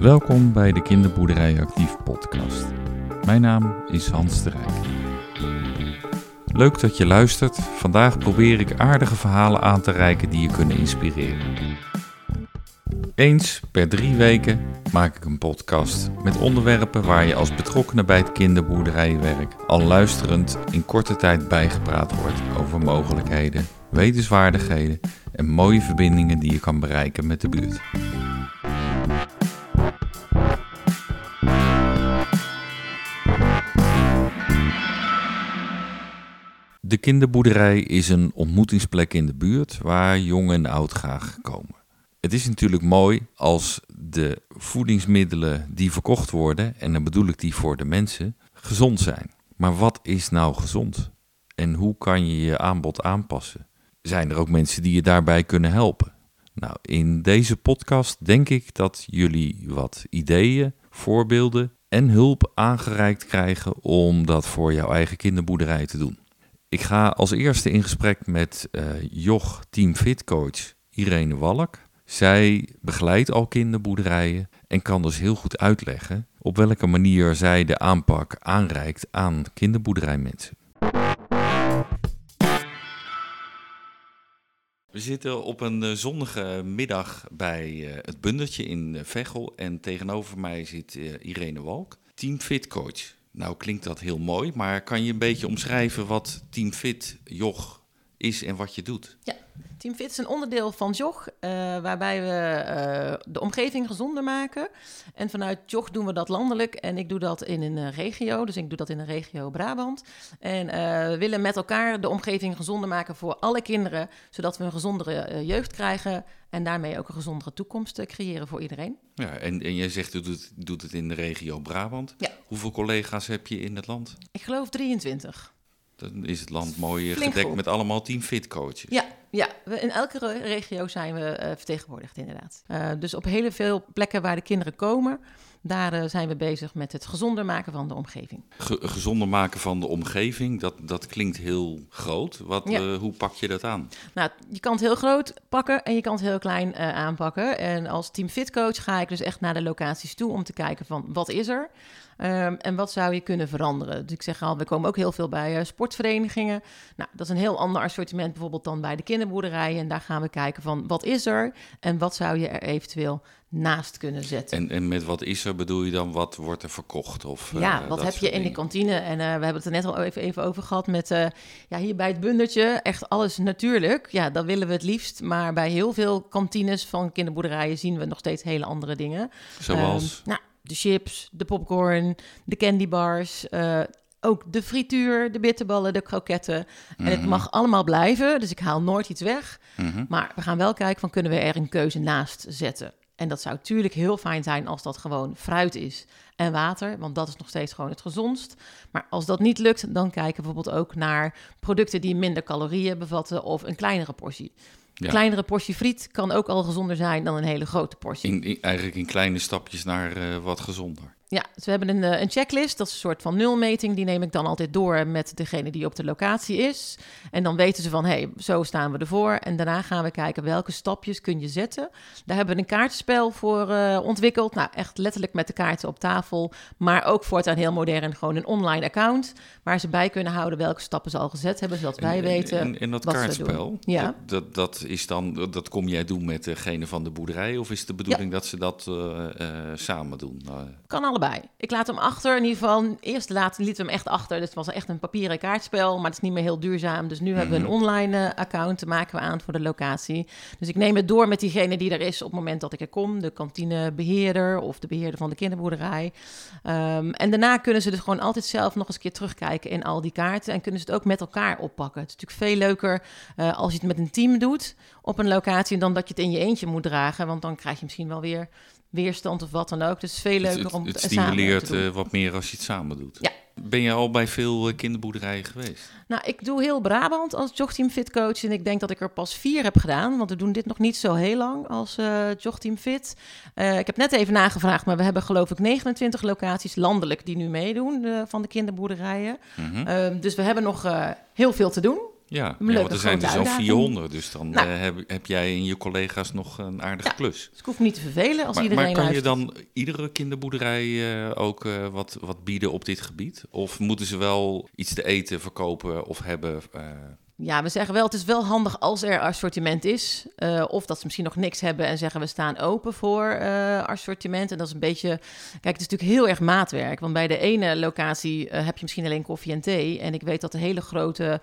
Welkom bij de Kinderboerderij Actief podcast. Mijn naam is Hans de Rijk. Leuk dat je luistert. Vandaag probeer ik aardige verhalen aan te reiken die je kunnen inspireren. Eens per drie weken maak ik een podcast met onderwerpen waar je als betrokkenen bij het kinderboerderijwerk al luisterend in korte tijd bijgepraat wordt over mogelijkheden, wetenswaardigheden en mooie verbindingen die je kan bereiken met de buurt. De kinderboerderij is een ontmoetingsplek in de buurt waar jong en oud graag komen. Het is natuurlijk mooi als de voedingsmiddelen die verkocht worden, en dan bedoel ik die voor de mensen, gezond zijn. Maar wat is nou gezond? En hoe kan je je aanbod aanpassen? Zijn er ook mensen die je daarbij kunnen helpen? Nou, in deze podcast denk ik dat jullie wat ideeën, voorbeelden en hulp aangereikt krijgen om dat voor jouw eigen kinderboerderij te doen. Ik ga als eerste in gesprek met uh, Joch Team Fit Coach Irene Walk. Zij begeleidt al kinderboerderijen en kan dus heel goed uitleggen op welke manier zij de aanpak aanreikt aan kinderboerderijmensen. We zitten op een eh, zonnige middag bij uh, het Bundertje in Veghel en tegenover mij zit Irene Walk, Team Fit Coach. Nou klinkt dat heel mooi, maar kan je een beetje omschrijven wat Team Fit Jog is en wat je doet? Ja, Team Fit is een onderdeel van JOG, uh, waarbij we uh, de omgeving gezonder maken. En vanuit JOG doen we dat landelijk en ik doe dat in een uh, regio, dus ik doe dat in een regio Brabant. En we willen met elkaar de omgeving gezonder maken voor alle kinderen, zodat we een gezondere jeugd krijgen en daarmee ook een gezondere toekomst creëren voor iedereen. Ja, en, en jij zegt, u doet, doet het in de regio Brabant. Ja. Hoeveel collega's heb je in het land? Ik geloof 23. Dan is het land mooi Flink gedekt goed. met allemaal team fit coaches. Ja, ja, we, in elke regio zijn we uh, vertegenwoordigd inderdaad. Uh, dus op hele veel plekken waar de kinderen komen, daar uh, zijn we bezig met het gezonder maken van de omgeving. Ge gezonder maken van de omgeving, dat, dat klinkt heel groot. Wat, ja. hoe pak je dat aan? Nou, je kan het heel groot pakken en je kan het heel klein aanpakken. En als team fit coach ga ik dus echt naar de locaties toe om te kijken van wat is er? Um, en wat zou je kunnen veranderen? Dus ik zeg al, we komen ook heel veel bij uh, sportverenigingen. Nou, dat is een heel ander assortiment bijvoorbeeld dan bij de kinderboerderijen. En daar gaan we kijken van wat is er en wat zou je er eventueel naast kunnen zetten. En, en met wat is er bedoel je dan, wat wordt er verkocht? Of, ja, uh, wat heb je in de kantine? En uh, we hebben het er net al even, even over gehad met, uh, ja, hier bij het bundertje, echt alles natuurlijk. Ja, dat willen we het liefst. Maar bij heel veel kantines van kinderboerderijen zien we nog steeds hele andere dingen. Zoals? Um, nou, de chips, de popcorn, de candybars, ook de frituur, de bitterballen, de kroketten. Mm -hmm. En het mag allemaal blijven, dus ik haal nooit iets weg. Mm -hmm. Maar we gaan wel kijken van kunnen we er een keuze naast zetten. En dat zou natuurlijk heel fijn zijn als dat gewoon fruit is en water, want dat is nog steeds gewoon het gezondst. Maar als dat niet lukt, dan kijken we bijvoorbeeld ook naar producten die minder calorieën bevatten of een kleinere portie. Een ja. kleinere portie friet kan ook al gezonder zijn dan een hele grote portie. In, in, eigenlijk in kleine stapjes naar uh, wat gezonder. Ja, dus we hebben een, uh, een checklist. Dat is een soort van nulmeting. Die neem ik dan altijd door met degene die op de locatie is. En dan weten ze van, hé, hey, zo staan we ervoor. En daarna gaan we kijken welke stapjes kun je zetten. Daar hebben we een kaartspel voor uh, ontwikkeld. Nou, echt letterlijk met de kaarten op tafel. Maar ook voortaan heel modern gewoon een online account. Waar ze bij kunnen houden welke stappen ze al gezet hebben. Zodat wij en, weten En, en dat wat kaartspel, ja. dat, dat, dat, is dan, dat kom jij doen met degene van de boerderij? Of is de bedoeling ja. dat ze dat uh, samen doen? Kan allebei. Ik laat hem achter. In ieder geval, eerst laat, lieten we hem echt achter. Dus het was echt een papieren kaartspel, maar het is niet meer heel duurzaam. Dus nu hebben we een online uh, account, maken we aan voor de locatie. Dus ik neem het door met diegene die er is op het moment dat ik er kom. De kantinebeheerder of de beheerder van de kinderboerderij. Um, en daarna kunnen ze dus gewoon altijd zelf nog eens een keer terugkijken in al die kaarten. En kunnen ze het ook met elkaar oppakken. Het is natuurlijk veel leuker uh, als je het met een team doet op een locatie... dan dat je het in je eentje moet dragen. Want dan krijg je misschien wel weer weerstand of wat dan ook. Dus veel leuker het, om het, het stimuleert te uh, wat meer als je het samen doet. Ja. Ben je al bij veel uh, kinderboerderijen geweest? Nou, ik doe heel Brabant als jogteam fit coach en ik denk dat ik er pas vier heb gedaan, want we doen dit nog niet zo heel lang als uh, jogteam fit. ik heb net even nagevraagd, maar we hebben geloof ik 29 locaties landelijk die nu meedoen van de kinderboerderijen. Mm -hmm. dus we hebben nog heel veel te doen. Ja, ja want er zijn er grote zo'n uitdaging. 400, dus dan Nou. eh, heb, heb jij en je collega's nog een aardige Ja. klus. Dus ik hoef me niet te vervelen als Maar, iedereen maar kan je dan iedere kinderboerderij eh, ook eh, wat, wat bieden op dit gebied? Of moeten ze wel iets te eten verkopen of hebben? Ja, we zeggen wel, het is wel handig als er assortiment is. eh, of dat ze misschien nog niks hebben en zeggen we staan open voor eh, assortiment. En dat is een beetje, kijk, het is natuurlijk heel erg maatwerk. Want bij de ene locatie eh, heb je misschien alleen koffie en thee. En ik weet dat er hele grote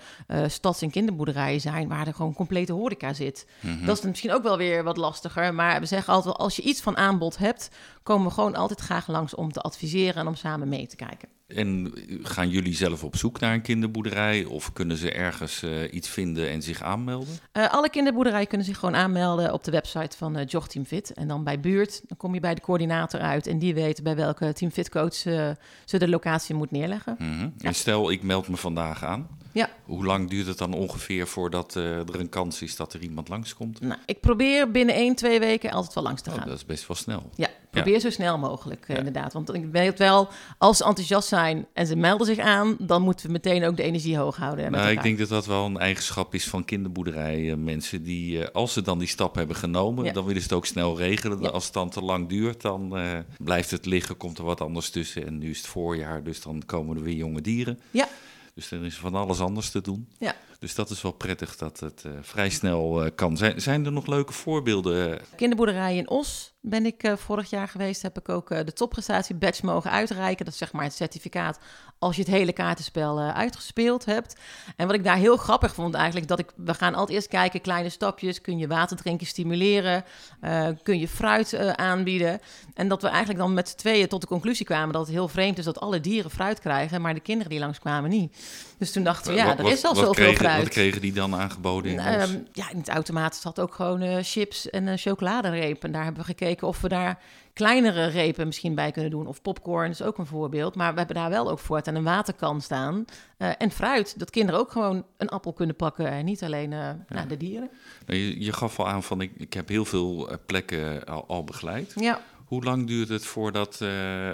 stads- en kinderboerderijen zijn waar er gewoon complete horeca zit. mhm. Dat is dan misschien ook wel weer wat lastiger. Maar we zeggen altijd wel, als je iets van aanbod hebt, komen we gewoon altijd graag langs om te adviseren en om samen mee te kijken. En gaan jullie zelf op zoek naar een kinderboerderij? Of kunnen ze ergens eh, iets vinden en zich aanmelden? Eh, alle kinderboerderijen kunnen zich gewoon aanmelden op de website van eh Jog Team Fit. En dan bij buurt, dan kom je bij de coördinator uit. En die weet bij welke Team Fit coach ze de locatie moet neerleggen. Mhm. En stel, ik meld me vandaag aan. Ja. Hoe lang duurt het dan ongeveer voordat eh, er een kans is dat er iemand langskomt? Nou, ik probeer binnen 1, 2 weken altijd wel langs te Oh, gaan. dat is best wel snel. Ja, probeer zo snel mogelijk eh, Ja. inderdaad. Want ik weet wel, als ze enthousiast zijn en ze melden zich aan... dan moeten we meteen ook de energie hoog houden. met Nou, ik denk dat dat wel een eigenschap is van kinderboerderijen. Mensen die, eh, als ze dan die stap hebben genomen, Ja. dan willen ze het ook snel regelen. Als het dan te lang duurt, dan eh, blijft het liggen, komt er wat anders tussen. En nu is het voorjaar, dus dan komen er weer jonge dieren. Ja. Dus er is van alles anders te doen. Ja. Dus dat is wel prettig dat het eh, vrij snel eh, kan. Zijn, zijn er nog leuke voorbeelden? Kinderboerderij in Os ben ik eh, vorig jaar geweest. Heb ik ook de topprestatie badge mogen uitreiken. Dat is zeg maar het certificaat als je het hele kaartenspel eh, uitgespeeld hebt. En wat ik daar heel grappig vond eigenlijk, dat ik, we gaan altijd eerst kijken, kleine stapjes. Kun je water drinken stimuleren? Eh, kun je fruit eh, aanbieden? En dat we eigenlijk dan met z'n tweeën tot de conclusie kwamen dat het heel vreemd is dat alle dieren fruit krijgen, maar de kinderen die langskwamen niet. Dus toen dachten we, ja, Wat- er is al zoveel kregen, fruit. Wat kregen die dan aangeboden in? Ehm, ja, in het automaat zat ook gewoon chips en chocoladereep. En daar hebben we gekeken of we daar kleinere repen misschien bij kunnen doen. Of popcorn is ook een voorbeeld. Maar we hebben daar wel ook voor aan een waterkan staan. Eh, en fruit, dat kinderen ook gewoon een appel kunnen pakken. En niet alleen eh, nou, de dieren. Nou, je, je gaf al aan van, ik, ik heb heel veel eh, plekken al, al begeleid. Ja, Hoe lang duurt het voordat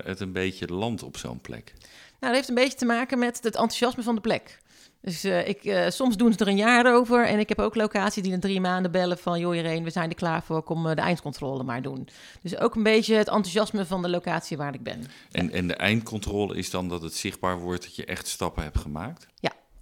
het een beetje landt op zo'n plek? nou, dat heeft een beetje te maken met het enthousiasme van de plek. Dus eh, ik, eh, soms doen ze er een jaar over. En ik heb ook locaties die in drie maanden bellen van... joh Irene, we zijn er klaar voor, kom eh, de eindcontrole maar doen. Dus ook een beetje het enthousiasme van de locatie waar ik ben. En, en de eindcontrole is dan dat het zichtbaar wordt dat je echt stappen hebt gemaakt?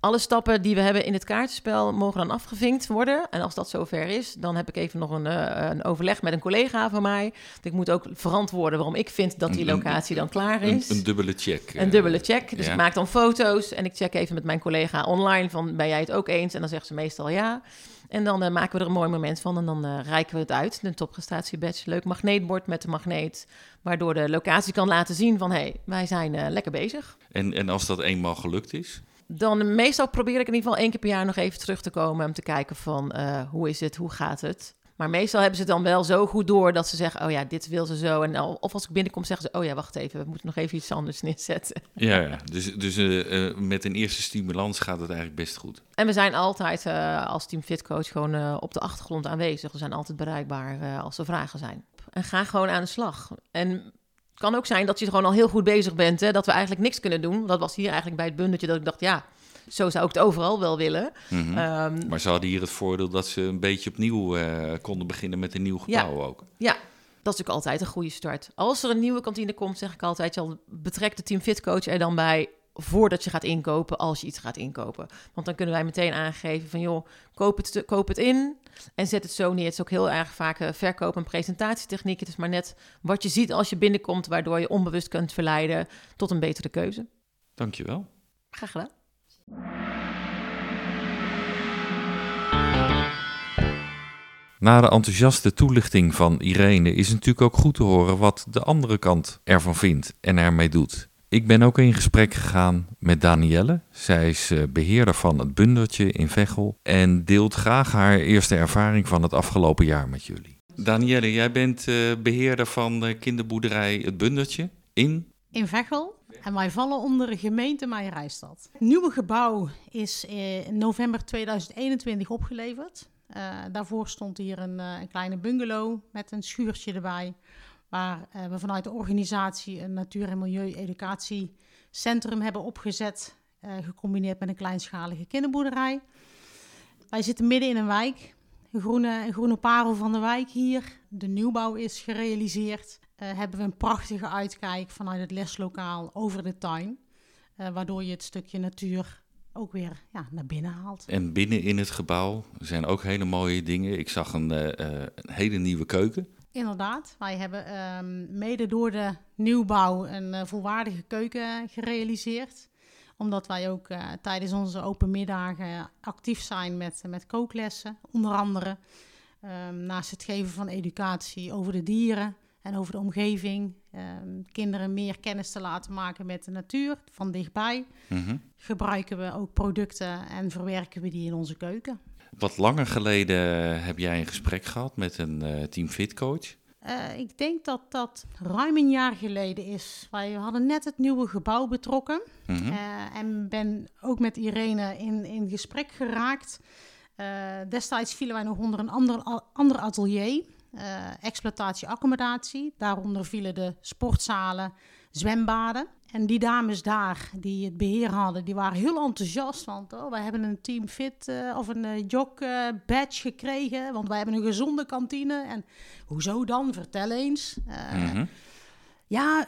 Alle stappen die we hebben in het kaartenspel mogen dan afgevinkt worden. En als dat zover is, dan heb ik even nog een, eh, een overleg met een collega van mij. Ik moet ook verantwoorden waarom ik vind dat die Een- een- locatie dan klaar Een, is. een dubbele check. Een eh, dubbele check. Dus ja. ik maak dan foto's en ik check even met mijn collega online van ben jij het ook eens? En dan zegt ze meestal ja. En dan eh, maken we er een mooi moment van en dan eh reiken we het uit. De topprestatie badge, leuk magneetbord met de magneet. Waardoor de locatie kan laten zien van hé, hey, wij zijn lekker bezig. En, en als dat eenmaal gelukt is? Dan meestal probeer ik in ieder geval één keer per jaar nog even terug te komen om te kijken van eh, hoe is het, hoe gaat het. Maar meestal hebben ze het dan wel zo goed door dat ze zeggen, oh ja, dit wil ze zo. En al- of als ik binnenkom zeggen ze, oh ja, wacht even, we moeten nog even iets anders neerzetten. Ja, ja. dus, dus eh, eh, met een eerste stimulans gaat het eigenlijk best goed. En we zijn altijd als Team Fit Coach gewoon op de achtergrond aanwezig. We zijn altijd bereikbaar als er vragen zijn. En ga gewoon aan de slag. En kan ook zijn dat je gewoon al heel goed bezig bent, hè, dat we eigenlijk niks kunnen doen. Dat was hier eigenlijk bij het bundeltje dat ik dacht, ja, zo zou ik het overal wel willen. Mhm. Ehm, Maar ze hadden hier het voordeel dat ze een beetje opnieuw eh, konden beginnen met een nieuw gebouw ook. Ja, dat is ook altijd een goede start. Als er een nieuwe kantine komt, zeg ik altijd al, betrek de Team Fit Coach er dan bij voordat je gaat inkopen, als je iets gaat inkopen. Want dan kunnen wij meteen aangeven van, joh, koop het, koop het in en zet het zo neer. Het is ook heel erg vaak eh, verkoop- en presentatietechniek. Het is maar net wat je ziet als je binnenkomt, waardoor je onbewust kunt verleiden tot een betere keuze. Dankjewel. Graag gedaan. Na de enthousiaste toelichting van Irene is het natuurlijk ook goed te horen wat de andere kant ervan vindt en ermee doet. Ik ben ook in gesprek gegaan met Danielle. Zij is eh, beheerder van het bundeltje in Veghel en deelt graag haar eerste ervaring van het afgelopen jaar met jullie. Danielle, jij bent eh, beheerder van de kinderboerderij Het Bundeltje in in Veghel. En wij vallen onder de gemeente Meijerijstad. Het nieuwe gebouw is in november 2021 opgeleverd. Eh, daarvoor stond hier een, een kleine bungalow met een schuurtje erbij. Waar eh, we vanuit de organisatie een natuur- en milieu-educatiecentrum hebben opgezet. eh, gecombineerd met een kleinschalige kinderboerderij. Wij zitten midden in een wijk, een groene, een groene parel van de wijk hier. De nieuwbouw is gerealiseerd. Uh, hebben we een prachtige uitkijk vanuit het leslokaal over de tuin. Waardoor je het stukje natuur ook weer ja, naar binnen haalt. En binnen in het gebouw zijn ook hele mooie dingen. Ik zag een, een hele nieuwe keuken. Inderdaad, wij hebben um, mede door de nieuwbouw een volwaardige keuken gerealiseerd omdat wij ook uh, tijdens onze open middagen actief zijn met, met kooklessen, onder andere. Um, naast het geven van educatie over de dieren en over de omgeving. Um, kinderen meer kennis te laten maken met de natuur van dichtbij. Mm -hmm. Gebruiken we ook producten en verwerken we die in onze keuken. Wat langer geleden heb jij een gesprek gehad met een uh, Team Fit coach. Uh, ik denk dat dat ruim een jaar geleden is. Wij hadden net het nieuwe gebouw betrokken. Mm -hmm. uh, en ben ook met Irene in, in gesprek geraakt. Destijds vielen wij nog onder een ander, ander atelier. exploitatie accommodatie. Daaronder vielen de sportzalen, zwembaden. En die dames daar, die het beheer hadden, die waren heel enthousiast. Want oh, wij hebben een Team Fit uh, of een uh, jog uh, badge gekregen. Want wij hebben een gezonde kantine. En hoezo dan? Vertel eens. Mm -hmm. Ja,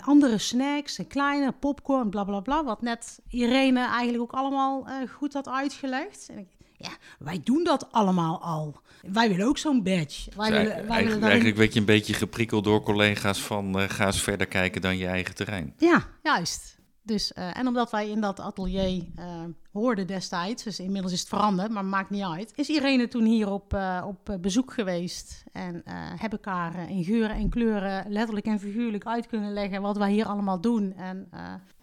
andere snacks, kleine popcorn, bla bla bla. Wat net Irene eigenlijk ook allemaal goed had uitgelegd. En ik, ja, wij doen dat allemaal al. Wij willen ook zo'n badge. Wij willen, wij eigenlijk, willen eigenlijk werd je een beetje geprikkeld door collega's van uh, ga eens verder kijken dan je eigen terrein. Ja, juist. Dus, uh, en omdat wij in dat atelier uh, hoorden destijds, dus inmiddels is het veranderd, maar maakt niet uit, is Irene toen hier op, op bezoek geweest en hebben elkaar in geuren en kleuren letterlijk en figuurlijk uit kunnen leggen wat wij hier allemaal doen. En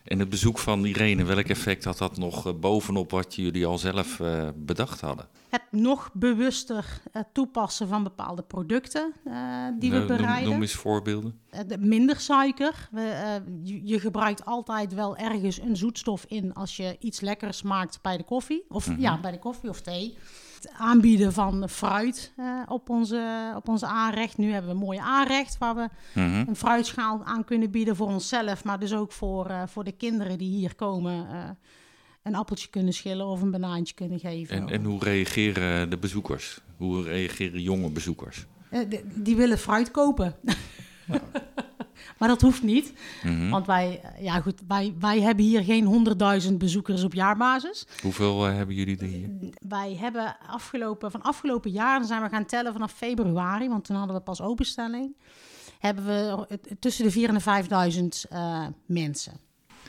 en het bezoek van Irene, welk effect had dat nog uh, bovenop wat jullie al zelf uh, bedacht hadden? Het nog bewuster uh, toepassen van bepaalde producten die we bereiden. Noem, noem eens voorbeelden. minder suiker. We, je, je, gebruikt altijd wel ergens een zoetstof in als je iets lekkers maakt bij de koffie. Of mm -hmm. ja, bij de koffie of thee het aanbieden van fruit uh, op, onze, op onze aanrecht. Nu hebben we een mooie aanrecht waar we mm -hmm. een fruitschaal aan kunnen bieden voor onszelf, maar dus ook voor, uh, voor de kinderen die hier komen. Uh, een appeltje kunnen schillen of een banaantje kunnen geven. En, en hoe reageren de bezoekers? Hoe reageren jonge bezoekers? Die willen fruit kopen. Maar dat hoeft niet. Mm -hmm. Want wij, ja goed, wij, wij hebben hier geen 100.000 bezoekers op jaarbasis. Hoeveel uh, hebben jullie er hier? Wij hebben afgelopen, van afgelopen jaar, dan zijn we gaan tellen vanaf februari, want toen hadden we pas openstelling. Hebben we tussen de 4.000 en 5.000 uh, mensen.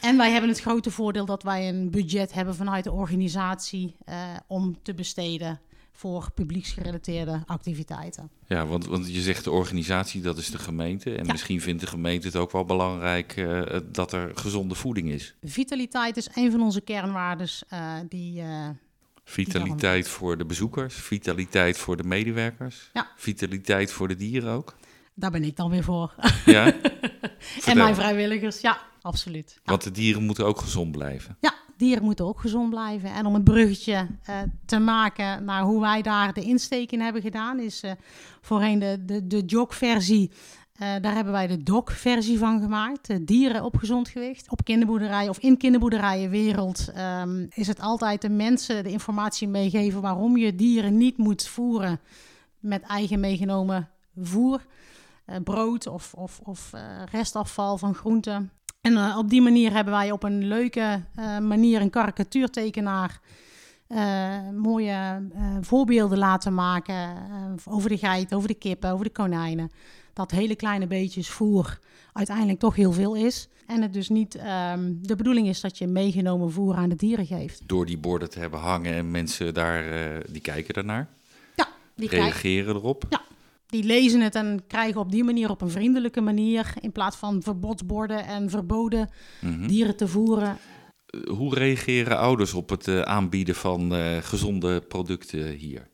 En wij hebben het grote voordeel dat wij een budget hebben vanuit de organisatie uh, om te besteden voor publieksgerelateerde activiteiten. Ja, want, want je zegt de organisatie, dat is de gemeente. En ja. misschien vindt de gemeente het ook wel belangrijk uh, dat er gezonde voeding is. Vitaliteit is een van onze kernwaardes uh, die... vitaliteit die voor de bezoekers, vitaliteit voor de medewerkers, ja. vitaliteit voor de dieren ook. Daar ben ik dan weer voor. Ja? en mijn vrijwilligers, ja, absoluut. Ja. Want de dieren moeten ook gezond blijven. Ja, dieren moeten ook gezond blijven. En om een bruggetje uh, te maken naar hoe wij daar de insteek in hebben gedaan, is uh, voorheen de, de, de jog-versie. Uh, daar hebben wij de dog-versie van gemaakt. dieren op gezond gewicht. Op kinderboerderijen of in kinderboerderijenwereld um, is het altijd de mensen de informatie meegeven waarom je dieren niet moet voeren met eigen meegenomen voer. brood of, of, of restafval van groenten. En uh, op die manier hebben wij op een leuke uh, manier een karikatuurtekenaar uh, mooie voorbeelden laten maken over de geit, over de kippen, over de konijnen. Dat hele kleine beetjes voer uiteindelijk toch heel veel is. En het dus niet um, de bedoeling is dat je meegenomen voer aan de dieren geeft. Door die borden te hebben hangen en mensen daar, die kijken ernaar? Ja. Die reageren erop? Ja, die lezen het en krijgen op die manier op een vriendelijke manier, in plaats van verbodsborden en verboden mm -hmm. dieren te voeren. Hoe reageren ouders op het uh, aanbieden van uh, gezonde producten hier?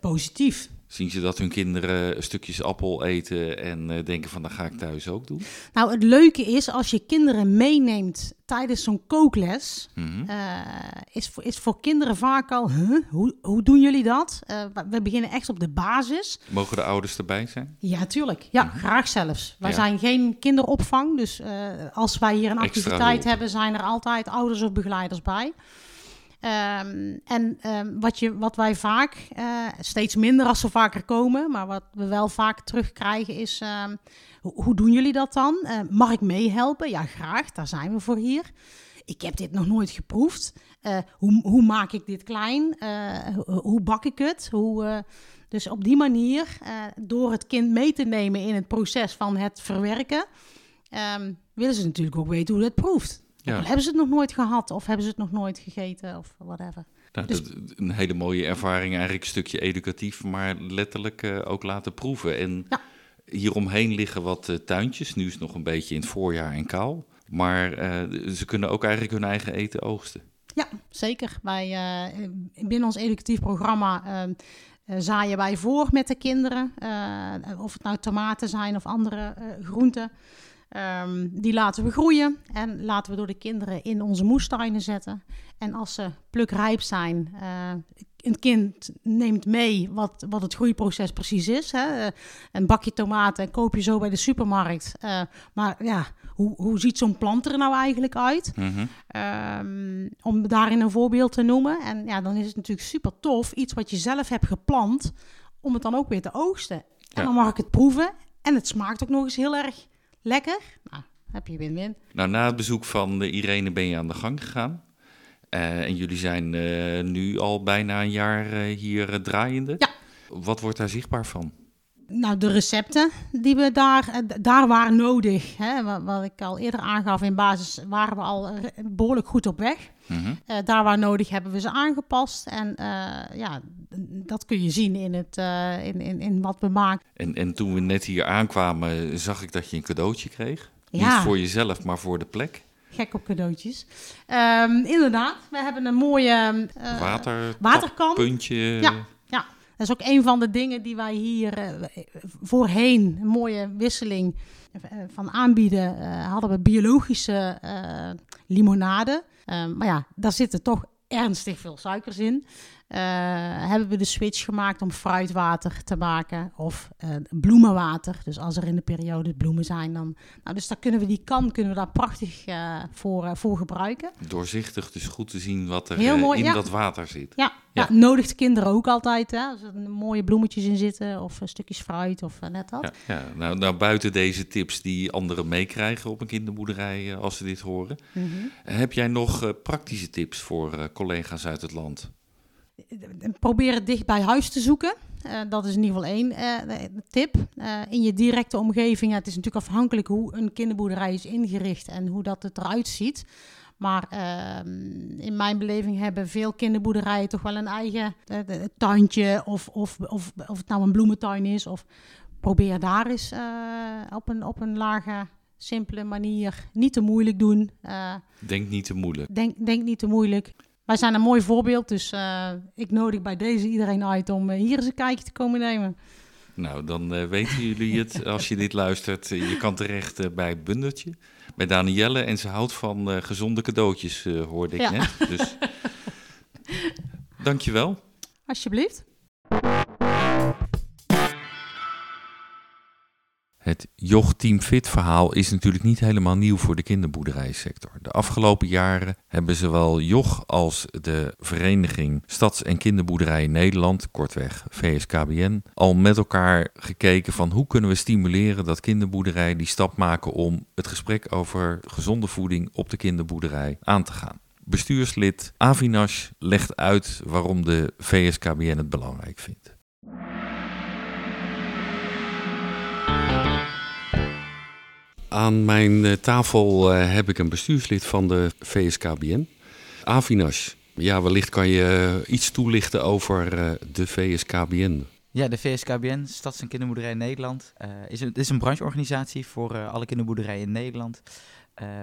Positief. Zien ze dat hun kinderen stukjes appel eten en uh, denken van, dat ga ik thuis ook doen? Nou, het leuke is, als je kinderen meeneemt tijdens zo'n kookles, mm -hmm. uh, is, voor, is voor kinderen vaak al, huh? hoe, hoe doen jullie dat? Uh, we beginnen echt op de basis. Mogen de ouders erbij zijn? Ja, tuurlijk. Ja, mm -hmm. graag zelfs. Wij ja. zijn geen kinderopvang, dus als wij hier een activiteit hebben, zijn er altijd ouders of begeleiders bij. Ehm, en ehm, wat, je, wat wij vaak, uh, steeds minder als ze vaker komen, maar wat we wel vaak terugkrijgen is, ehm, hoe, hoe, doen jullie dat dan? Uh, mag ik meehelpen? Ja, graag, daar zijn we voor hier. Ik heb dit nog nooit geproefd. Uh, hoe, hoe, maak ik dit klein? hoe bak ik het? Hoe, dus op die manier, door het kind mee te nemen in het proces van het verwerken, willen ze natuurlijk ook weten hoe het proeft. Ja. Hebben ze het nog nooit gehad of hebben ze het nog nooit gegeten of whatever. Nou, dus... Een hele mooie ervaring, eigenlijk een stukje educatief, maar letterlijk uh, ook laten proeven. En ja. hieromheen liggen wat uh, tuintjes. Nu is het nog een beetje in het voorjaar en kaal. Maar uh, ze kunnen ook eigenlijk hun eigen eten oogsten. Ja, zeker. Wij, binnen ons educatief programma zaaien wij voor met de kinderen. of het nou tomaten zijn of andere groenten. Um, die laten we groeien en laten we door de kinderen in onze moestuinen zetten. En als ze plukrijp zijn, uh, een kind neemt mee wat, wat het groeiproces precies is. Hè. Een bakje tomaten koop je zo bij de supermarkt. Uh, maar ja, hoe, hoe ziet zo'n plant er nou eigenlijk uit? Mm -hmm. um, om daarin een voorbeeld te noemen. En ja, dan is het natuurlijk super tof, iets wat je zelf hebt geplant, om het dan ook weer te oogsten. En dan mag ik het proeven. En het smaakt ook nog eens heel erg Lekker? Nou, heb je win-win. Nou, na het bezoek van Irene ben je aan de gang gegaan. Uh, en jullie zijn uh, nu al bijna een jaar uh, hier draaiende. Ja. Wat wordt daar zichtbaar van? Nou, de recepten die we daar, daar waren nodig. Hè, wat, wat, ik al eerder aangaf in basis, waren we al behoorlijk goed op weg. Mm -hmm. daar waar nodig hebben we ze aangepast. En ja, dat kun je zien in, het, uh, in, in, in wat we maken. En, en toen we net hier aankwamen, zag ik dat je een cadeautje kreeg. Ja. Niet voor jezelf, maar voor de plek. Gek op cadeautjes. Um, inderdaad, we hebben een mooie uh, Water, waterkan. Puntje. Ja, ja, dat is ook een van de dingen die wij hier uh, voorheen, een mooie wisseling van aanbieden, hadden we biologische limonade. Um, maar ja, daar zitten toch ernstig veel suikers in. Uh, hebben we de switch gemaakt om fruitwater te maken of uh, bloemenwater. Dus als er in de periode bloemen zijn, dan. Nou, dus daar kunnen we die kan kunnen we daar prachtig uh, voor, voor gebruiken. Doorzichtig, dus goed te zien wat er mooi, in ja. dat water zit. Ja, ja. ja nodigt kinderen ook altijd. Hè? Als er mooie bloemetjes in zitten of stukjes fruit of net dat. Ja, ja. Nou, nou, buiten deze tips die anderen meekrijgen op een kinderboerderij als ze dit horen. Mm -hmm. Heb jij nog praktische tips voor collega's uit het land? Probeer het dicht bij huis te zoeken. Uh, dat is in ieder geval één uh, tip. Uh, in je directe omgeving, het is natuurlijk afhankelijk hoe een kinderboerderij is ingericht en hoe dat het eruit ziet. Maar ehm, in mijn beleving hebben veel kinderboerderijen toch wel een eigen tuintje. Of, of, of, of het nou een bloementuin is. Of probeer daar eens op, een, op een lage, simpele manier niet te moeilijk doen. denk niet te moeilijk. Denk, denk niet te moeilijk. Wij zijn een mooi voorbeeld, dus uh, ik nodig bij deze iedereen uit om uh, hier eens een kijkje te komen nemen. Nou, dan uh, weten jullie het als je dit luistert. je kan terecht bij Bundertje, bij Danielle. En ze houdt van gezonde cadeautjes, hoorde ik ja. net. Dus dankjewel. Alsjeblieft. Het Joch Team Fit verhaal is natuurlijk niet helemaal nieuw voor de kinderboerderijsector. De afgelopen jaren hebben zowel Joch als de Vereniging Stads- en Kinderboerderij Nederland, kortweg VSKBN, al met elkaar gekeken van hoe kunnen we stimuleren dat kinderboerderijen die stap maken om het gesprek over gezonde voeding op de kinderboerderij aan te gaan. Bestuurslid Avinash legt uit waarom de VSKBN het belangrijk vindt. Aan mijn eh, tafel eh, heb ik een bestuurslid van de VSKBN, Avinash. Ja, wellicht kan je eh, iets toelichten over de VSKBN. Ja, de VSKBN, Stads- en Kinderboerderij Nederland, uh, is, een, is een brancheorganisatie voor alle kinderboerderijen in Nederland.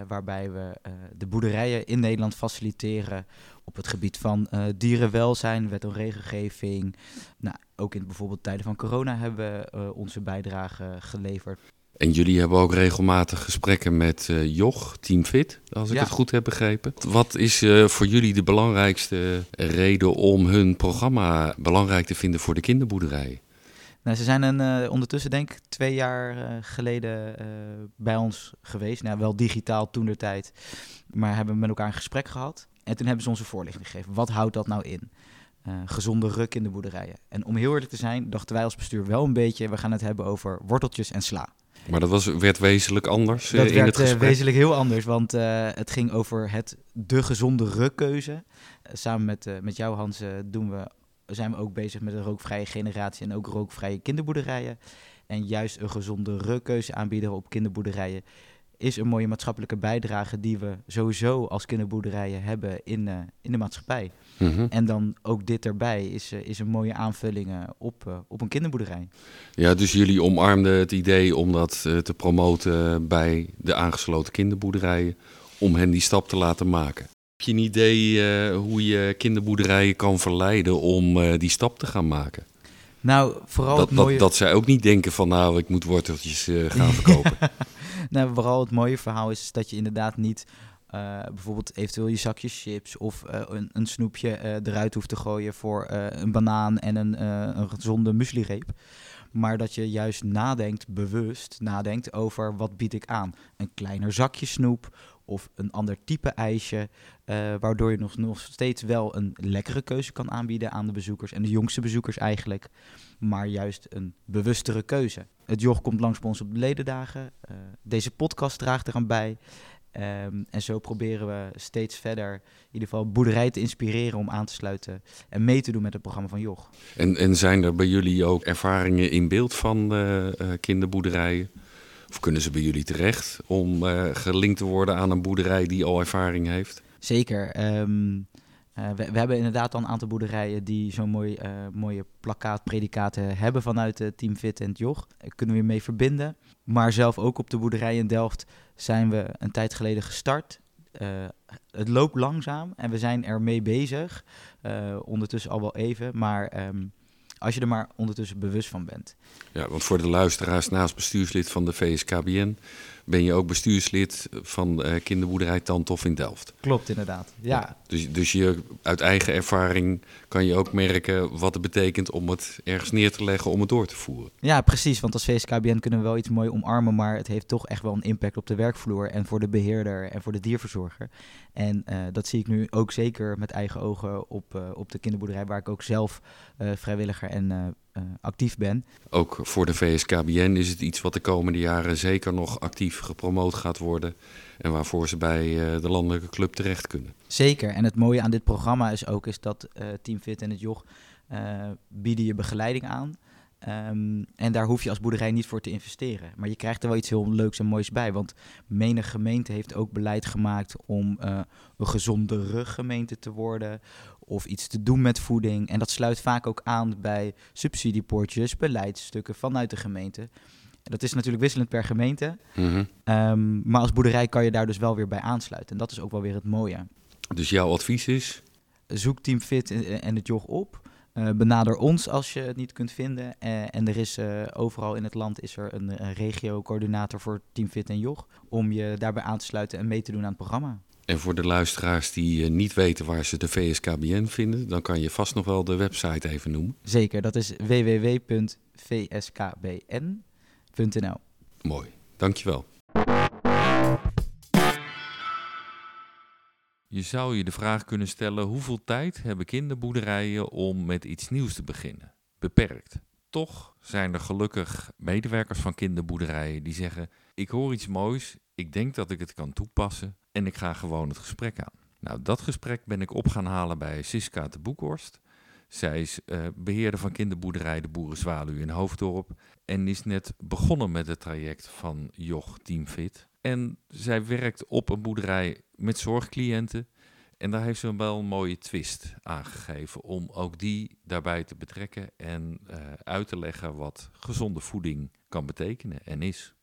Waarbij we de boerderijen in Nederland faciliteren op het gebied van dierenwelzijn, wet en regelgeving. Nou, ook in bijvoorbeeld tijden van corona hebben we onze bijdrage geleverd. En jullie hebben ook regelmatig gesprekken met uh, Joch, Team Fit, als ik het goed heb begrepen. Wat is uh, voor jullie de belangrijkste reden om hun programma belangrijk te vinden voor de kinderboerderij? Nou, ze zijn een, uh, ondertussen denk ik twee jaar uh, geleden uh, bij ons geweest. Nou, wel digitaal toen de tijd, maar hebben met elkaar een gesprek gehad. En toen hebben ze onze voorlichting gegeven. Wat houdt dat nou in? gezonde ruk in de boerderijen. En om heel eerlijk te zijn, dachten wij als bestuur wel een beetje... we gaan het hebben over worteltjes en sla. Maar dat was, werd wezenlijk anders dat in werd, het gesprek? wezenlijk heel anders, want het ging over het, de gezonde rukkeuze. samen met, met jou Hans doen we zijn we ook bezig met een rookvrije generatie en ook rookvrije kinderboerderijen. En juist een gezonde rukkeuze aanbieden op kinderboerderijen is een mooie maatschappelijke bijdrage die we sowieso als kinderboerderijen hebben in, uh, in de maatschappij. Mhm. En dan ook dit erbij is, uh, is een mooie aanvulling uh, op, op een kinderboerderij. Ja, dus jullie omarmden het idee om dat te promoten bij de aangesloten kinderboerderijen, om hen die stap te laten maken. Heb je een idee hoe je kinderboerderijen kan verleiden om die stap te gaan maken? Nou, vooral dat, het mooie... dat, dat zij ook niet denken van nou, ik moet worteltjes uh, gaan verkopen. nou, vooral het mooie verhaal is dat je inderdaad niet bijvoorbeeld eventueel je zakjes chips of een, een, snoepje eruit hoeft te gooien voor een banaan en een, een gezonde mueslireep. Maar dat je juist nadenkt, bewust nadenkt over wat bied ik aan. Een kleiner zakje snoep of een ander type ijsje. Uh, waardoor je nog, nog steeds wel een lekkere keuze kan aanbieden aan de bezoekers. En de jongste bezoekers eigenlijk. Maar juist een bewustere keuze. Het joch komt langs bij ons op de ledendagen. Uh, deze podcast draagt eraan bij. Um, en zo proberen we steeds verder in ieder geval boerderij te inspireren om aan te sluiten en mee te doen met het programma van Joch. En, en zijn er bij jullie ook ervaringen in beeld van uh, kinderboerderijen? Of kunnen ze bij jullie terecht om uh, gelinkt te worden aan een boerderij die al ervaring heeft? Zeker. Um, uh, we, hebben inderdaad al een aantal boerderijen die zo'n mooi, uh, mooie plakkaatpredicaten hebben vanuit Team Fit en het Joch. Daar kunnen we mee verbinden. Maar zelf ook op de boerderij in Delft zijn we een tijd geleden gestart. Het loopt langzaam en we zijn ermee bezig. ondertussen al wel even, maar um, als je er maar ondertussen bewust van bent. Ja, want voor de luisteraars, naast bestuurslid van de VSKBN, ben je ook bestuurslid van uh, kinderboerderij Tantof in Delft. Klopt, inderdaad. Ja. ja. dus, dus je, uit eigen ervaring kan je ook merken wat het betekent om het ergens neer te leggen om het door te voeren. Ja, precies. Want als VSKBN kunnen we wel iets mooi omarmen, maar het heeft toch echt wel een impact op de werkvloer en voor de beheerder en voor de dierverzorger. En uh, dat zie ik nu ook zeker met eigen ogen op, uh, op de kinderboerderij, waar ik ook zelf uh, vrijwilliger en actief ben. Ook voor de VSKBN is het iets wat de komende jaren zeker nog actief gepromoot gaat worden. En waarvoor ze bij de landelijke club terecht kunnen. Zeker. En het mooie aan dit programma is ook is dat Team Fit en het Joch bieden je begeleiding aan. Um, en daar hoef je als boerderij niet voor te investeren. Maar je krijgt er wel iets heel leuks en moois bij. Want menig gemeente heeft ook beleid gemaakt om uh, een gezonde ruggemeente te worden. Of iets te doen met voeding. En dat sluit vaak ook aan bij subsidiepoortjes, beleidsstukken vanuit de gemeente. Dat is natuurlijk wisselend per gemeente. Mm -hmm. um, maar als boerderij kan je daar dus wel weer bij aansluiten. En dat is ook wel weer het mooie. Dus jouw advies is? Zoek Team Fit en het jog op. Uh, benader ons als je het niet kunt vinden. Uh, en er is uh, overal in het land is er een, een regio-coördinator voor Team Fit en Jog. Om je daarbij aan te sluiten en mee te doen aan het programma. En voor de luisteraars die niet weten waar ze de VSKBN vinden, dan kan je vast nog wel de website even noemen. Zeker, dat is www.vskbn.nl. Mooi, dankjewel. Je zou je de vraag kunnen stellen: hoeveel tijd hebben kinderboerderijen om met iets nieuws te beginnen? Beperkt. Toch zijn er gelukkig medewerkers van kinderboerderijen die zeggen: Ik hoor iets moois, ik denk dat ik het kan toepassen en ik ga gewoon het gesprek aan. Nou, dat gesprek ben ik op gaan halen bij Siska de Boekhorst. Zij is uh, beheerder van kinderboerderij De Boerenzwaluw in Hoofddorp en is net begonnen met het traject van Joch Team Fit. En zij werkt op een boerderij met zorgcliënten. En daar heeft ze wel een mooie twist aangegeven om ook die daarbij te betrekken en uh, uit te leggen wat gezonde voeding kan betekenen en is.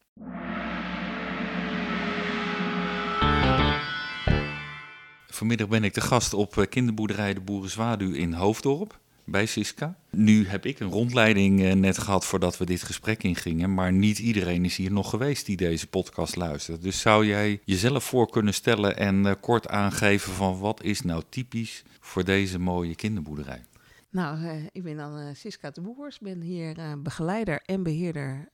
Vanmiddag ben ik de gast op kinderboerderij De Boerenzwaluw in Hoofddorp bij Siska. Nu heb ik een rondleiding uh, net gehad voordat we dit gesprek ingingen, maar niet iedereen is hier nog geweest die deze podcast luistert. Dus zou jij jezelf voor kunnen stellen en uh, kort aangeven van wat is nou typisch voor deze mooie kinderboerderij? Nou, uh, ik ben dan Siska de Boers, ben hier begeleider en beheerder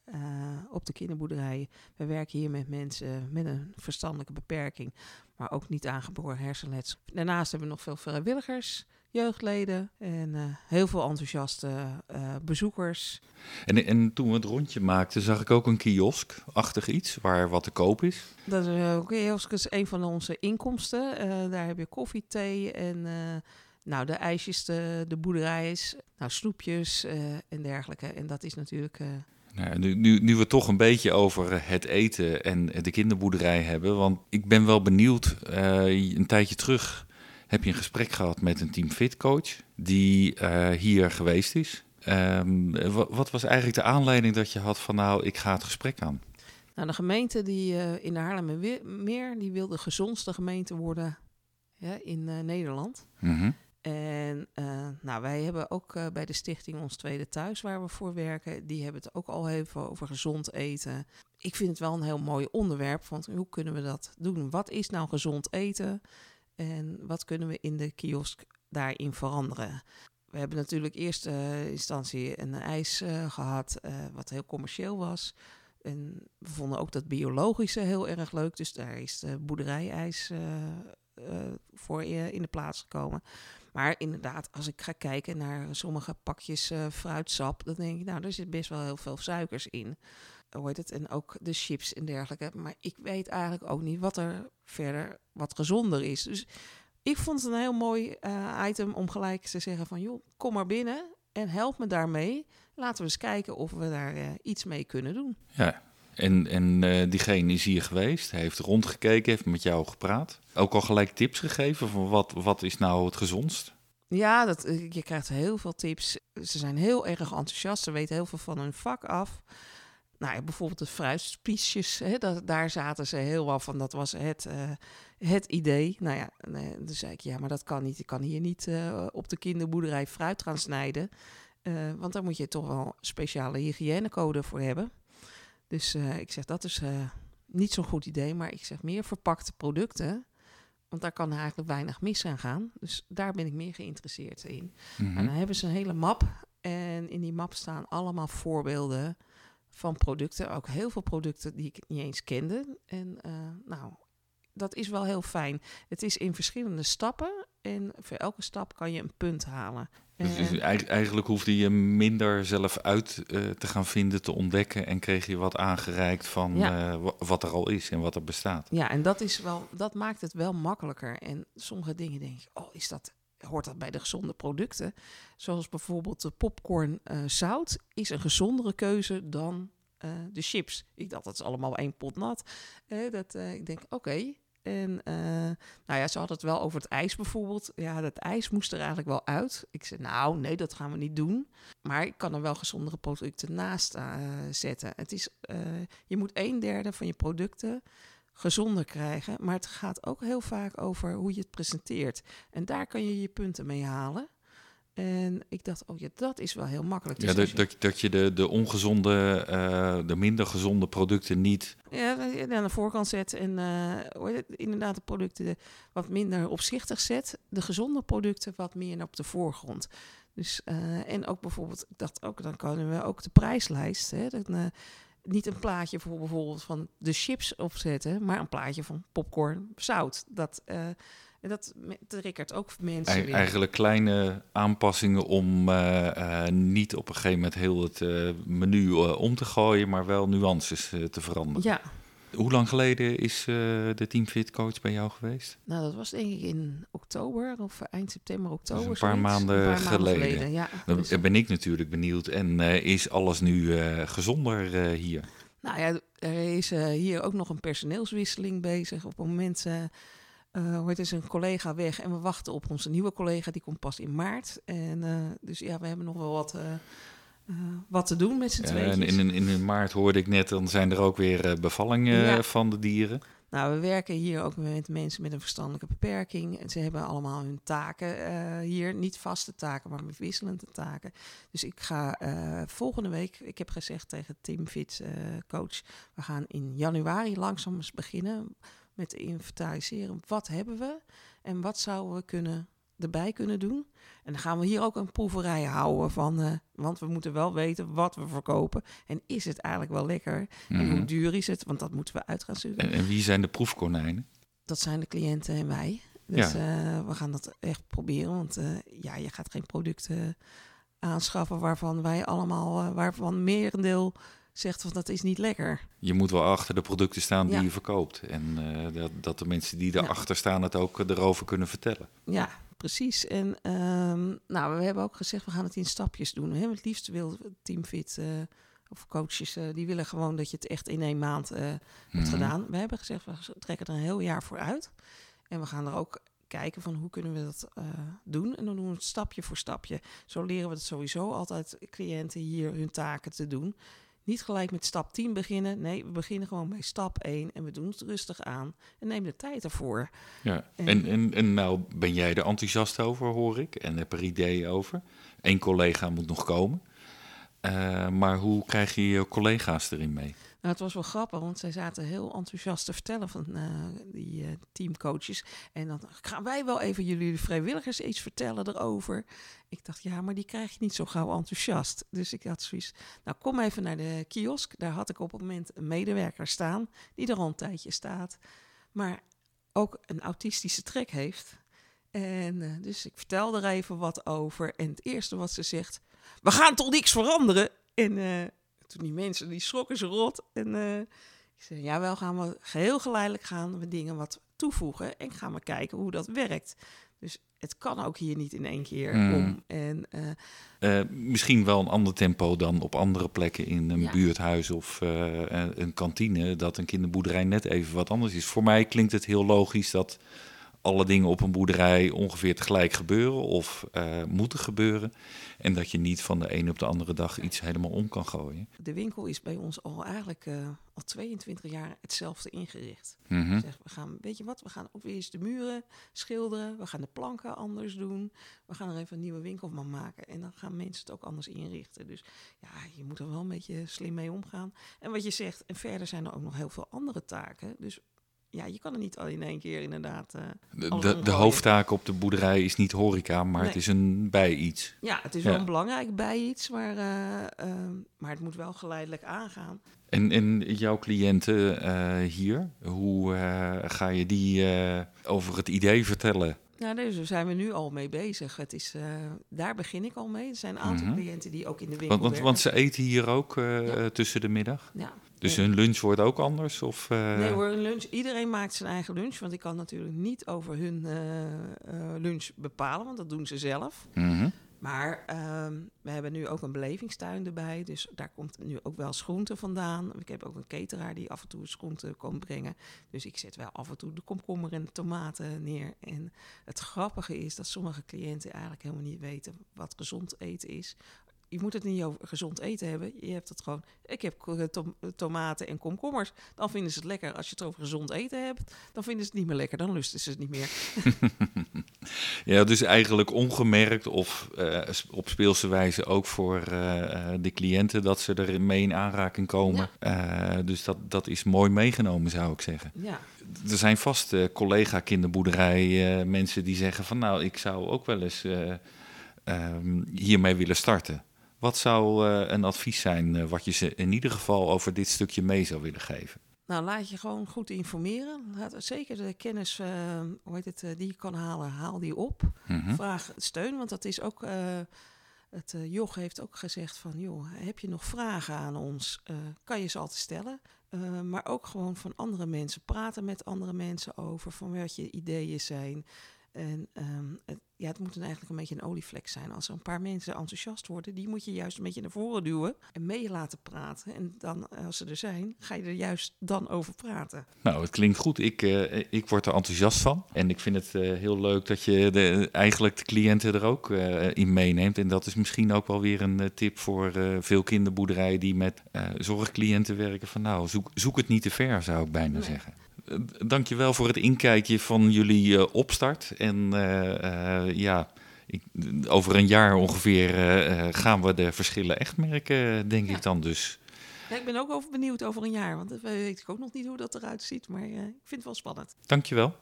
op de kinderboerderij. We werken hier met mensen met een verstandelijke beperking, maar ook niet aangeboren hersenletsel. Daarnaast hebben we nog veel vrijwilligers, jeugdleden en heel veel enthousiaste bezoekers. En, en, toen we het rondje maakten, zag ik ook een kiosk-achtig iets waar wat te koop is. Dat is, kiosk is een van onze inkomsten. daar heb je koffie, thee en nou, de ijsjes, de, de boerderijs, nou, snoepjes en dergelijke. En dat is natuurlijk... Nou, nu, nu, nu we het toch een beetje over het eten en de kinderboerderij hebben. Want ik ben wel benieuwd, uh, een tijdje terug heb je een gesprek gehad met een Team Fit coach die hier geweest is. Um, wat was eigenlijk de aanleiding dat je had van nou, ik ga het gesprek aan? Nou, de gemeente die in de Haarlemmermeer, die wilde de gezondste gemeente worden ja, in Nederland. Mm -hmm. En nou, wij hebben ook bij de stichting Ons Tweede Thuis, waar we voor werken, die hebben het ook al even over gezond eten. Ik vind het wel een heel mooi onderwerp, want hoe kunnen we dat doen? Wat is nou gezond eten? En wat kunnen we in de kiosk daarin veranderen? We hebben natuurlijk eerst uh, instantie een ijs gehad, wat heel commercieel was. En we vonden ook dat biologische heel erg leuk, dus daar is de boerderijijs voor in de plaats gekomen. Maar inderdaad, als ik ga kijken naar sommige pakjes fruitsap, dan denk ik, nou, er zit best wel heel veel suikers in. Hoe heet het? En ook de chips en dergelijke. Maar ik weet eigenlijk ook niet wat er verder wat gezonder is. Dus ik vond het een heel mooi uh, item om gelijk te zeggen van, joh, kom maar binnen en help me daarmee. Laten we eens kijken of we daar uh, iets mee kunnen doen. Ja, en, en uh, diegene is hier geweest, heeft rondgekeken, heeft met jou gepraat. Ook al gelijk tips gegeven van wat, wat is nou het gezondst? Ja, dat, eh, je krijgt heel veel tips. Ze zijn heel erg enthousiast, ze weten heel veel van hun vak af. Nou ja, bijvoorbeeld de fruitspiesjes, hè, dat, daar zaten ze heel wel van. Dat was het, uh, het idee. Nou ja, nee, dan zei ik, ja, maar dat kan niet. Ik kan hier niet uh, op de kinderboerderij fruit gaan snijden. Uh, want daar moet je toch wel speciale hygiënecode voor hebben. Dus ik zeg, dat is niet zo'n goed idee. Maar ik zeg, meer verpakte producten. Want daar kan eigenlijk weinig mis aan gaan. Dus daar ben ik meer geïnteresseerd in. Mm -hmm. En dan hebben ze een hele map. En in die map staan allemaal voorbeelden van producten. Ook heel veel producten die ik niet eens kende. En uh, nou, dat is wel heel fijn. Het is in verschillende stappen. En voor elke stap kan je een punt halen. Dus, dus eigenlijk hoefde je minder zelf uit uh, te gaan vinden, te ontdekken. En kreeg je wat aangereikt van ja. uh, wat er al is en wat er bestaat. Ja, en dat, is wel, dat maakt het wel makkelijker. En sommige dingen denk je, oh, is dat, hoort dat bij de gezonde producten? Zoals bijvoorbeeld de popcorn uh, zout is een gezondere keuze dan de chips. Ik dacht, dat is allemaal één pot nat. dat, ik denk, oké, en uh, nou ja, ze had het wel over het ijs bijvoorbeeld. Ja, dat ijs moest er eigenlijk wel uit. Ik zei, nou, nee, dat gaan we niet doen. Maar ik kan er wel gezondere producten naast uh, zetten. Het is, uh, je moet een derde van je producten gezonder krijgen. Maar het gaat ook heel vaak over hoe je het presenteert. En daar kan je je punten mee halen. En ik dacht, oh ja, dat is wel heel makkelijk. Dus ja, dat, je... dat, dat je de, de ongezonde, uh, de minder gezonde producten niet... Ja, aan de voorkant zet en uh, inderdaad de producten wat minder opzichtig zet. De gezonde producten wat meer op de voorgrond. Dus, uh, en ook bijvoorbeeld, ik dacht ook, dan kunnen we ook de prijslijst... Hè, niet een plaatje voor bijvoorbeeld van de chips opzetten, maar een plaatje van popcorn, zout. Dat... En dat triggert ook mensen. Eigen, eigenlijk kleine aanpassingen om uh, uh, niet op een gegeven moment heel het menu om te gooien, maar wel nuances te veranderen. Ja. Hoe lang geleden is de Team Fit coach bij jou geweest? Nou, dat was denk ik in oktober of eind september, oktober. Dus een paar maanden, een paar geleden. maanden geleden. Ja, Dan dus... ben ik natuurlijk benieuwd. En is alles nu gezonder hier? Nou ja, er is hier ook nog een personeelswisseling bezig. Op het moment uh, hoe is een collega weg en we wachten op onze nieuwe collega, die komt pas in maart. En uh, dus ja, we hebben nog wel wat, uh, wat te doen met z'n tweeën. In, in, in maart hoorde ik net, dan zijn er ook weer bevallingen ja. van de dieren. Nou, we werken hier ook met mensen met een verstandelijke beperking. En ze hebben allemaal hun taken uh, hier. Niet vaste taken, maar met wisselende taken. Dus ik ga uh, volgende week, ik heb gezegd tegen Tim Fitz, uh, coach, we gaan in januari langzaam eens beginnen met inventariseren. Wat hebben we en wat zouden we kunnen erbij kunnen doen. En dan gaan we hier ook een proeverij houden van, uh, want we moeten wel weten wat we verkopen. En is het eigenlijk wel lekker? En hoe mhm. duur is het? Want dat moeten we uit gaan zoeken. En, wie zijn de proefkonijnen? Dat zijn de cliënten en wij. Dus ja. uh, we gaan dat echt proberen. Want uh, ja, je gaat geen producten aanschaffen waarvan wij allemaal, waarvan merendeel zegt van dat is niet lekker. Je moet wel achter de producten staan die je verkoopt. En dat, dat, de mensen die erachter ja. staan het ook erover kunnen vertellen. Ja, precies. En um, nou, we hebben ook gezegd, we gaan het in stapjes doen. Hè? Het liefst wil Teamfit uh, of coaches, uh, die willen gewoon dat je het echt in één maand uh, hebt mm -hmm. gedaan. We hebben gezegd, we trekken er een heel jaar voor uit. En we gaan er ook kijken van hoe kunnen we dat doen. En dan doen we het stapje voor stapje. Zo leren we het sowieso altijd cliënten hier hun taken te doen. Niet gelijk met stap 10 beginnen. Nee, we beginnen gewoon bij stap 1 en we doen het rustig aan en neem de tijd ervoor. Ja, en, en, en, nou ben jij er enthousiast over, hoor ik, en heb er ideeën over. Eén collega moet nog komen. Uh, maar hoe krijg je je collega's erin mee? Nou, het was wel grappig, want zij zaten heel enthousiast te vertellen van uh, die uh, teamcoaches. En dan gaan wij wel even jullie vrijwilligers iets vertellen erover. Ik dacht, ja, maar die krijg je niet zo gauw enthousiast. Dus ik had zoiets, nou kom even naar de kiosk. Daar had ik op het moment een medewerker staan, die er al een tijdje staat. Maar ook een autistische trek heeft. En dus ik vertelde er even wat over. En het eerste wat ze zegt, we gaan toch niks veranderen? En toen die mensen, die schrokken ze rot. En uh, ik zei, ja, wel gaan we geheel geleidelijk gaan we dingen wat toevoegen. En gaan we kijken hoe dat werkt. Dus het kan ook hier niet in één keer mm. om. En, uh, uh, misschien wel een ander tempo dan op andere plekken in een ja. buurthuis of uh, een kantine. Dat een kinderboerderij net even wat anders is. Voor mij klinkt het heel logisch dat alle dingen op een boerderij ongeveer tegelijk gebeuren of uh, moeten gebeuren. En dat je niet van de een op de andere dag iets helemaal om kan gooien. De winkel is bij ons al eigenlijk uh, al 22 jaar hetzelfde ingericht. Mm -hmm. zeg, we gaan, weet je wat, we gaan ook weer eens de muren schilderen. We gaan de planken anders doen. We gaan er even een nieuwe winkel van maken. En dan gaan mensen het ook anders inrichten. Dus ja, je moet er wel een beetje slim mee omgaan. En wat je zegt, en verder zijn er ook nog heel veel andere taken. Dus ja, je kan er niet al in één keer inderdaad. Uh, de, de, de, hoofdtaak op de boerderij is niet horeca, maar nee. het is een bij iets. Ja, het is wel een belangrijk bij iets, maar, uh, uh, maar het moet wel geleidelijk aangaan. En, en jouw cliënten hier, hoe ga je die over het idee vertellen? Dus daar zijn we nu al mee bezig. Het is, daar begin ik al mee. Er zijn een aantal mm -hmm. cliënten die ook in de winkel want, want, want ze eten hier ook ja. tussen de middag? Ja. Dus hun lunch wordt ook anders? Of, uh... Nee hoor, lunch, iedereen maakt zijn eigen lunch. Want ik kan natuurlijk niet over hun uh, uh, lunch bepalen, want dat doen ze zelf. Mm -hmm. Maar um, we hebben nu ook een belevingstuin erbij. Dus daar komt nu ook wel groente vandaan. Ik heb ook een cateraar die af en toe groente komt brengen. Dus ik zet wel af en toe de komkommer en de tomaten neer. En het grappige is dat sommige cliënten eigenlijk helemaal niet weten wat gezond eten is je moet het niet over gezond eten hebben. Je hebt het gewoon. Ik heb tom tomaten en komkommers. Dan vinden ze het lekker. Als je het over gezond eten hebt, dan vinden ze het niet meer lekker. Dan lusten ze het niet meer. ja, dus eigenlijk ongemerkt of uh, op speelse wijze ook voor uh, de cliënten dat ze er mee in aanraking komen. Ja. Uh, dus dat, dat is mooi meegenomen, zou ik zeggen. Ja. Er zijn vast collega kinderboerderij mensen die zeggen van nou, ik zou ook wel eens um, hiermee willen starten. Wat zou uh, een advies zijn uh, wat je ze in ieder geval over dit stukje mee zou willen geven? Nou, laat je gewoon goed informeren. Laat zeker de kennis uh, hoe heet het, die je kan halen, haal die op. Mm -hmm. Vraag steun, want dat is ook... het Jog heeft ook gezegd van... joh, heb je nog vragen aan ons? kan je ze altijd stellen. maar ook gewoon van andere mensen. Praten met andere mensen over van wat je ideeën zijn. En um, het, ja, het moet dan eigenlijk een beetje een olievlek zijn. Als er een paar mensen enthousiast worden, die moet je juist een beetje naar voren duwen en mee laten praten. En dan, als ze er zijn, ga je er juist dan over praten. Nou, het klinkt goed. Ik, uh, ik word er enthousiast van. En ik vind het uh, heel leuk dat je de, eigenlijk de cliënten er ook uh, in meeneemt. En dat is misschien ook wel weer een tip voor veel kinderboerderijen die met zorgcliënten werken. Van nou, zoek, zoek het niet te ver, zou ik bijna nee. zeggen. Dankjewel voor het inkijkje van jullie uh, opstart. En uh, ja, ik, over een jaar ongeveer gaan we de verschillen echt merken, denk ja. ik dan dus. Ja, ik ben ook over benieuwd over een jaar, want dat weet ik ook nog niet hoe dat eruit ziet. Maar ik vind het wel spannend. Dankjewel.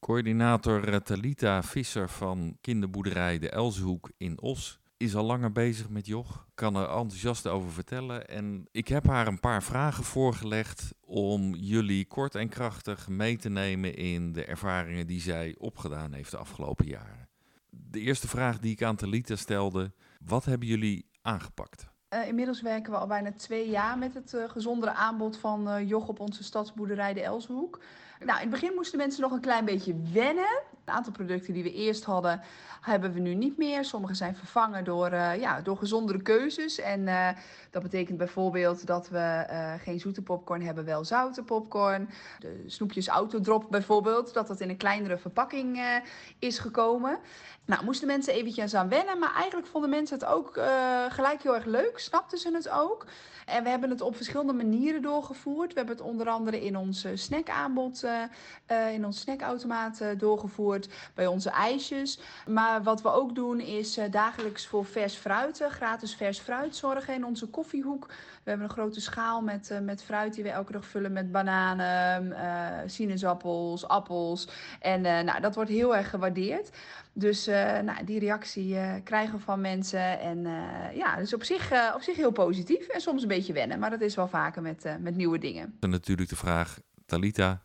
Coördinator eh, Talita Visser van kinderboerderij De Elshoek in Os is al langer bezig met Joch, kan er enthousiast over vertellen. En ik heb haar een paar vragen voorgelegd om jullie kort en krachtig mee te nemen in de ervaringen die zij opgedaan heeft de afgelopen jaren. De eerste vraag die ik aan Talita stelde, wat hebben jullie aangepakt? Uh, inmiddels werken we al bijna twee jaar met het uh, gezondere aanbod van uh, Joch op onze stadsboerderij de Elshoek. Nou, in het begin moesten mensen nog een klein beetje wennen. Een aantal producten die we eerst hadden, hebben we nu niet meer. Sommige zijn vervangen door, uh, ja, door gezondere keuzes. En uh, dat betekent bijvoorbeeld dat we uh, geen zoete popcorn hebben, wel zoute popcorn. De snoepjes autodrop bijvoorbeeld, dat dat in een kleinere verpakking is gekomen. Nou, moesten mensen eventjes aan wennen, maar eigenlijk vonden mensen het ook gelijk heel erg leuk. Snapten ze het ook. En we hebben het op verschillende manieren doorgevoerd. We hebben het onder andere in ons snackaanbod, uh, in ons snackautomaat doorgevoerd, bij onze ijsjes. Maar wat we ook doen is uh, dagelijks voor vers fruit, gratis vers fruit zorgen in onze koffiehoek. We hebben een grote schaal met, met fruit die we elke dag vullen met bananen, sinaasappels, appels. En nou, dat wordt heel erg gewaardeerd. Dus nou, die reactie krijgen we van mensen. En ja, dus op zich, op zich heel positief. En soms een beetje wennen, maar dat is wel vaker met, met nieuwe dingen. En natuurlijk de vraag, Talita,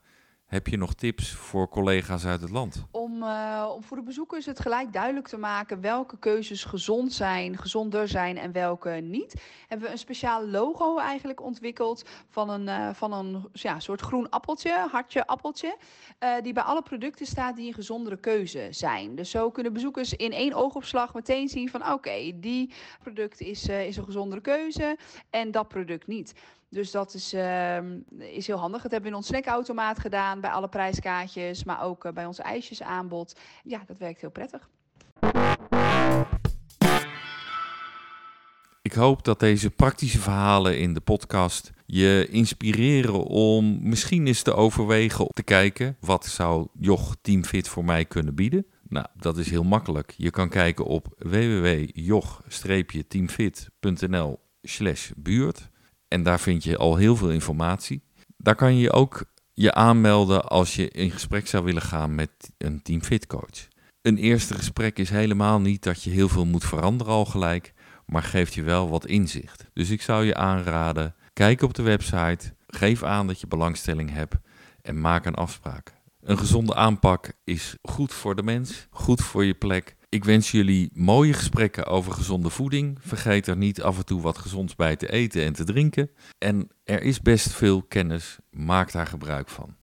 heb je nog tips voor collega's uit het land? Om, uh, om voor de bezoekers het gelijk duidelijk te maken welke keuzes gezond zijn, gezonder zijn en welke niet, hebben we een speciaal logo eigenlijk ontwikkeld van een, uh, van een ja, soort groen appeltje, hartje appeltje, uh, die bij alle producten staat die een gezondere keuze zijn. Dus zo kunnen bezoekers in één oogopslag meteen zien van oké, die product is, is een gezondere keuze en dat product niet. Dus dat is, uh, is heel handig. Dat hebben we in ons snackautomaat gedaan bij alle prijskaartjes, maar ook uh, bij ons ijsjesaanbod. Ja, dat werkt heel prettig. Ik hoop dat deze praktische verhalen in de podcast je inspireren om misschien eens te overwegen om te kijken wat zou Joch Teamfit voor mij kunnen bieden. Nou, dat is heel makkelijk. Je kan kijken op www.joch-teamfit.nl slash buurt. En daar vind je al heel veel informatie. Daar kan je ook je aanmelden als je in gesprek zou willen gaan met een Team Fit coach. Een eerste gesprek is helemaal niet dat je heel veel moet veranderen al gelijk, maar geeft je wel wat inzicht. Dus ik zou je aanraden, kijk op de website, geef aan dat je belangstelling hebt en maak een afspraak. Een gezonde aanpak is goed voor de mens, goed voor je plek ik wens jullie mooie gesprekken over gezonde voeding. Vergeet er niet af en toe wat gezonds bij te eten en te drinken. En er is best veel kennis, maak daar gebruik van.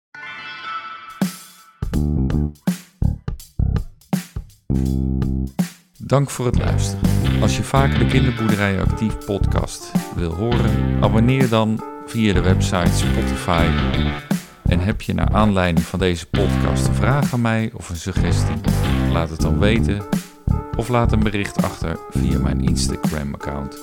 Dank voor het luisteren. Als je vaker de Kinderboerderij Actief podcast wil horen, abonneer dan via de website Spotify. En heb je naar aanleiding van deze podcast een vraag aan mij of een suggestie? Laat het dan weten. Of laat een bericht achter via mijn Instagram-account